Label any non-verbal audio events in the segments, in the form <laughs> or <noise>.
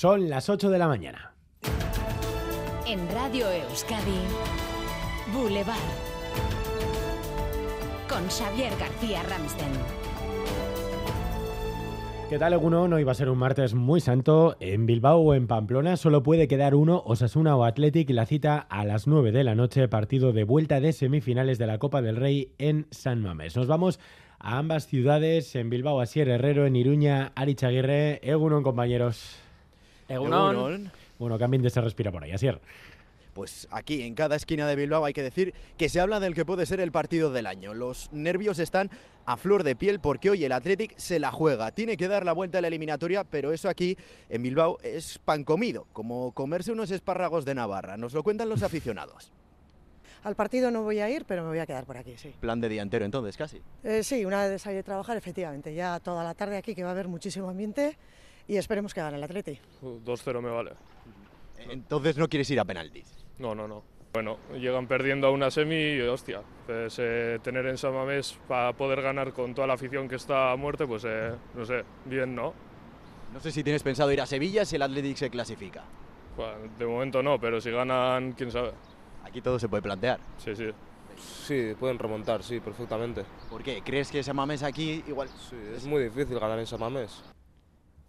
Son las 8 de la mañana. En Radio Euskadi, Boulevard. Con Xavier García Ramsten. ¿Qué tal, alguno? Hoy va a ser un martes muy santo. En Bilbao o en Pamplona solo puede quedar uno, Osasuna o Athletic, la cita a las 9 de la noche, partido de vuelta de semifinales de la Copa del Rey en San Mamés. Nos vamos a ambas ciudades, en Bilbao, Asier Herrero, en Iruña, Arich Aguirre. Egunon, compañeros. Egunon. Bueno, cambien de se respira por ahí, Asier. Pues aquí, en cada esquina de Bilbao, hay que decir que se habla del que puede ser el partido del año. Los nervios están a flor de piel porque hoy el Athletic se la juega. Tiene que dar la vuelta a la eliminatoria, pero eso aquí en Bilbao es pan comido, como comerse unos espárragos de Navarra. Nos lo cuentan los aficionados. <laughs> Al partido no voy a ir, pero me voy a quedar por aquí, sí. Plan de día entero entonces, casi. Eh, sí, una vez de salir de trabajar, efectivamente. Ya toda la tarde aquí, que va a haber muchísimo ambiente y esperemos que gane el Atleti. 2-0 me vale. Entonces no quieres ir a penaltis. No, no, no. Bueno, llegan perdiendo a una semi y hostia, pues eh, tener en San Mamés para poder ganar con toda la afición que está a muerte, pues eh, no sé, bien, ¿no? No sé si tienes pensado ir a Sevilla si el Athletic se clasifica. Bueno, de momento no, pero si ganan, quién sabe. Aquí todo se puede plantear. Sí, sí. Sí, pueden remontar, sí, perfectamente. ¿Por qué? ¿Crees que San Mamés aquí igual...? Sí, es muy difícil ganar en San Mamés.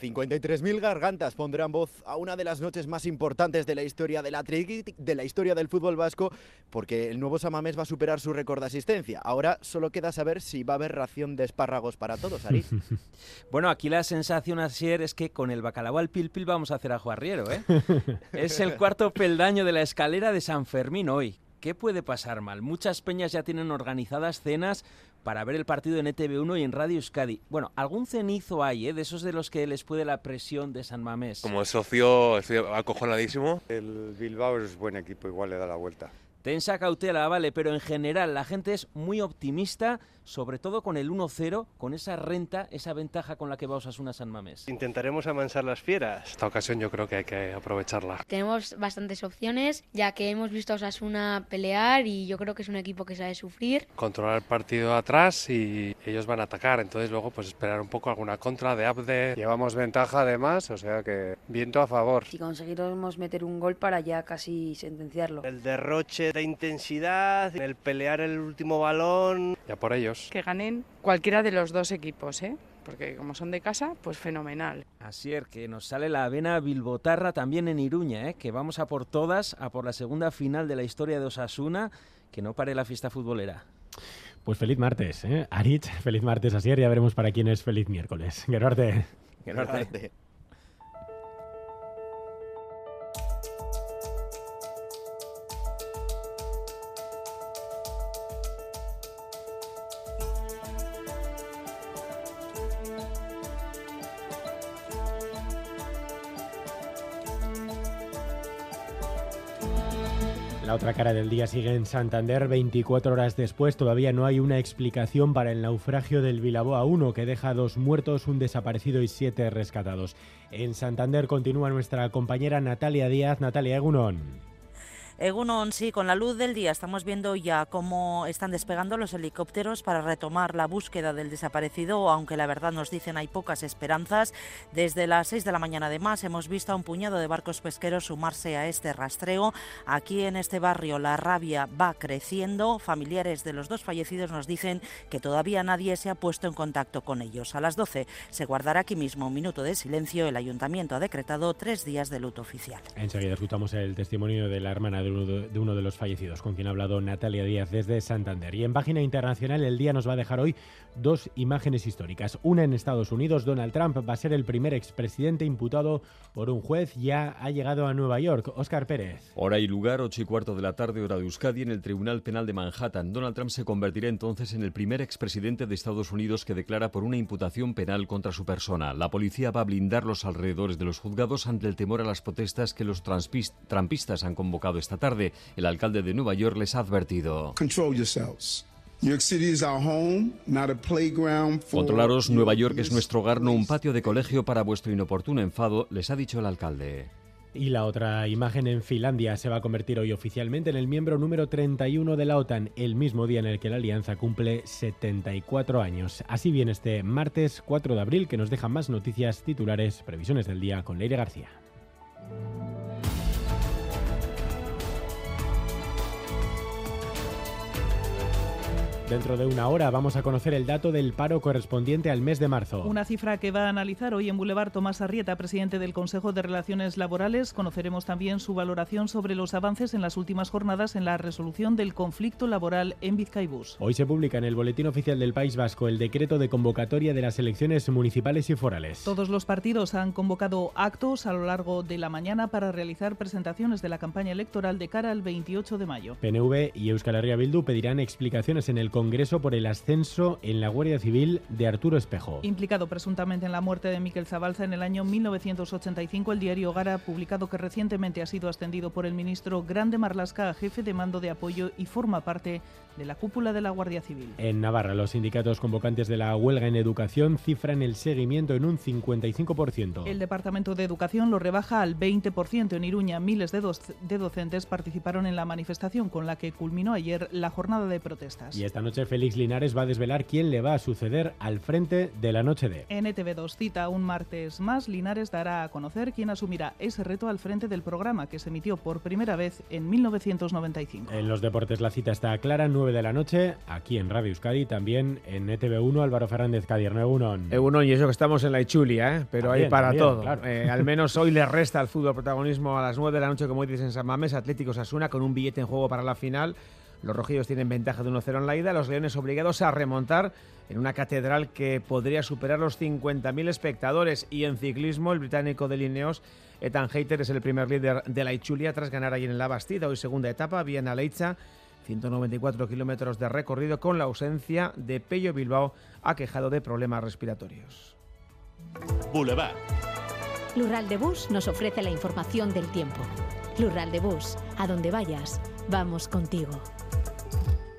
53.000 gargantas pondrán voz a una de las noches más importantes de la historia del Athletic, de la historia del fútbol vasco, porque el nuevo Samamés va a superar su récord de asistencia. Ahora solo queda saber si va a haber ración de espárragos para todos, Aris. <laughs> bueno, aquí la sensación ayer es que con el bacalao al pil pil vamos a hacer a Arriero, ¿eh? <laughs> es el cuarto peldaño de la escalera de San Fermín hoy. ¿Qué puede pasar mal? Muchas peñas ya tienen organizadas cenas para ver el partido en ETV1 y en Radio Euskadi. Bueno, algún cenizo hay, ¿eh? De esos de los que les puede la presión de San Mamés. Como socio estoy acojonadísimo. El Bilbao es buen equipo, igual le da la vuelta. Tensa cautela, vale, pero en general la gente es muy optimista, sobre todo con el 1-0, con esa renta, esa ventaja con la que va Osasuna San Mamés. Intentaremos amansar las fieras. Esta ocasión yo creo que hay que aprovecharla. Tenemos bastantes opciones, ya que hemos visto a Osasuna pelear y yo creo que es un equipo que sabe sufrir. Controlar el partido atrás y ellos van a atacar, entonces luego pues esperar un poco alguna contra de Abde. Llevamos ventaja además, o sea que viento a favor. Si conseguiremos meter un gol para ya casi sentenciarlo. El derroche de intensidad, el pelear el último balón. Ya por ellos. Que ganen cualquiera de los dos equipos, ¿eh? porque como son de casa, pues fenomenal. Así es, que nos sale la avena bilbotarra también en Iruña, ¿eh? que vamos a por todas, a por la segunda final de la historia de Osasuna, que no pare la fiesta futbolera. Pues feliz martes, ¿eh? Aritz, feliz martes, Asier, ya veremos para quién es feliz miércoles. Gerarte. Gerarte. La otra cara del día sigue en Santander. 24 horas después todavía no hay una explicación para el naufragio del Vilaboa 1 que deja dos muertos, un desaparecido y siete rescatados. En Santander continúa nuestra compañera Natalia Díaz. Natalia Egunon. Egunon, sí, con la luz del día estamos viendo ya cómo están despegando los helicópteros para retomar la búsqueda del desaparecido, aunque la verdad nos dicen hay pocas esperanzas. Desde las 6 de la mañana además hemos visto a un puñado de barcos pesqueros sumarse a este rastreo. Aquí en este barrio la rabia va creciendo. Familiares de los dos fallecidos nos dicen que todavía nadie se ha puesto en contacto con ellos. A las 12 se guardará aquí mismo un minuto de silencio. El ayuntamiento ha decretado tres días de luto oficial. Enseguida escuchamos el testimonio de la hermana de uno de, de uno de los fallecidos, con quien ha hablado Natalia Díaz desde Santander. Y en página internacional, el día nos va a dejar hoy dos imágenes históricas. Una en Estados Unidos, Donald Trump va a ser el primer expresidente imputado por un juez, ya ha llegado a Nueva York. Óscar Pérez. Hora y lugar, 8 y cuarto de la tarde, hora de Euskadi, en el Tribunal Penal de Manhattan. Donald Trump se convertirá entonces en el primer expresidente de Estados Unidos que declara por una imputación penal contra su persona. La policía va a blindar los alrededores de los juzgados ante el temor a las protestas que los trampistas han convocado esta tarde. El alcalde de Nueva York les ha advertido. Controlaros, Nueva York es nuestro hogar, no un patio de colegio para vuestro inoportuno enfado, les ha dicho el alcalde. Y la otra imagen en Finlandia se va a convertir hoy oficialmente en el miembro número 31 de la OTAN, el mismo día en el que la alianza cumple 74 años. Así viene este martes 4 de abril que nos deja más noticias titulares, previsiones del día con Leire García. Dentro de una hora vamos a conocer el dato del paro correspondiente al mes de marzo. Una cifra que va a analizar hoy en Boulevard Tomás Arrieta, presidente del Consejo de Relaciones Laborales. Conoceremos también su valoración sobre los avances en las últimas jornadas en la resolución del conflicto laboral en Vizcaibús. Hoy se publica en el Boletín Oficial del País Vasco el decreto de convocatoria de las elecciones municipales y forales. Todos los partidos han convocado actos a lo largo de la mañana para realizar presentaciones de la campaña electoral de cara al 28 de mayo. PNV y Euskal Herria Bildu pedirán explicaciones en el Congreso por el ascenso en la Guardia Civil de Arturo Espejo. Implicado presuntamente en la muerte de Miquel Zabalza en el año 1985, el diario Gara ha publicado que recientemente ha sido ascendido por el ministro Grande Marlasca a jefe de mando de apoyo y forma parte de la cúpula de la Guardia Civil. En Navarra, los sindicatos convocantes de la huelga en educación cifran el seguimiento en un 55%. El Departamento de Educación lo rebaja al 20%. En Iruña, miles de, doc de docentes participaron en la manifestación con la que culminó ayer la jornada de protestas. Y esta noche Félix Linares va a desvelar quién le va a suceder al frente de la noche de. NTV2 cita un martes más. Linares dará a conocer quién asumirá ese reto al frente del programa que se emitió por primera vez en 1995. En los deportes la cita está clara, 9 de la noche, aquí en Radio Euskadi, también en ETV1, Álvaro Fernández Cadierno, Egunon. Egunon, y eso que estamos en la Ichulia, ¿eh? pero También, hay para también, todo. claro. Eh, al menos hoy le <laughs> resta al fútbol protagonismo a las 9 de la noche, como dices en San Mamés, Atlético Sasuna con un billete en juego para la final. Los rojillos tienen ventaja de 1-0 en la ida, los leones obligados a remontar en una catedral que podría superar los 50.000 espectadores. Y en ciclismo, el británico de Lineos, Ethan Hayter, es el primer líder de la Ichulia tras ganar ayer en la Bastida. Hoy segunda etapa, Viena Leitza, 194 kilómetros de recorrido con la ausencia de Pello Bilbao, aquejado de problemas respiratorios. Boulevard. Lural de Bus nos ofrece la información del tiempo. Lural de Bus, a donde vayas, vamos contigo.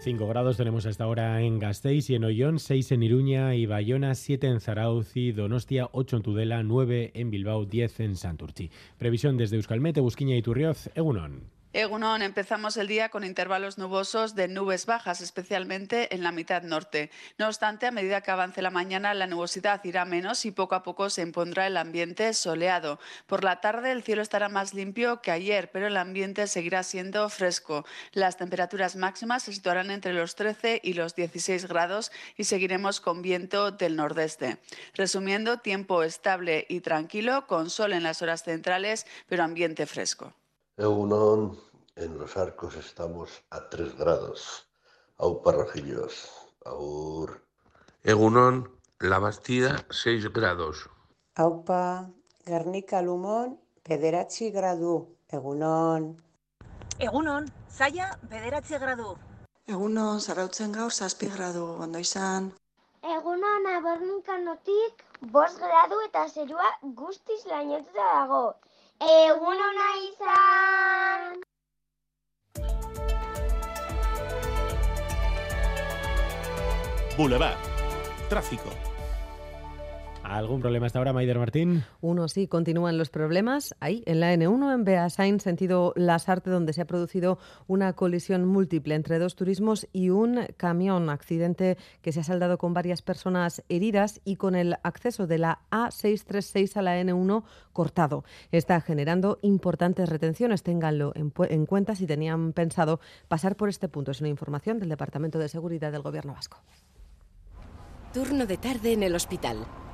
5 grados tenemos hasta ahora en Gasteiz y en Ollón, 6 en Iruña y Bayona, 7 en Zarauz y Donostia, 8 en Tudela, 9 en Bilbao, 10 en Santurchi. Previsión desde Euskalmete, Busquiña y Turrioz, Egunon. Egunon, empezamos el día con intervalos nubosos de nubes bajas, especialmente en la mitad norte. No obstante, a medida que avance la mañana, la nubosidad irá menos y poco a poco se impondrá el ambiente soleado. Por la tarde, el cielo estará más limpio que ayer, pero el ambiente seguirá siendo fresco. Las temperaturas máximas se situarán entre los 13 y los 16 grados y seguiremos con viento del nordeste. Resumiendo, tiempo estable y tranquilo, con sol en las horas centrales, pero ambiente fresco. Egunon, en los arcos estamos a 3 grados. Aupa Rojillos, aur. Egunon, La Bastida, 6 grados. Aupa, Gernika Lumon, pederatzi gradu. Egunon. Egunon, zaila bederatzi gradu. Egunon, zarautzen gaur zazpi gradu, ondo izan. Egunon, abornikanotik bost gradu eta zerua guztiz lainotuta dago. Egunona izan! Boulevard. Tráfico. ¿Algún problema hasta ahora, Maider Martín? Uno sí, continúan los problemas. Ahí, en la N1, en Beasain, sentido Lasarte, donde se ha producido una colisión múltiple entre dos turismos y un camión. Accidente que se ha saldado con varias personas heridas y con el acceso de la A636 a la N1 cortado. Está generando importantes retenciones. Ténganlo en, en cuenta si tenían pensado pasar por este punto. Es una información del Departamento de Seguridad del Gobierno Vasco. Turno de tarde en el hospital.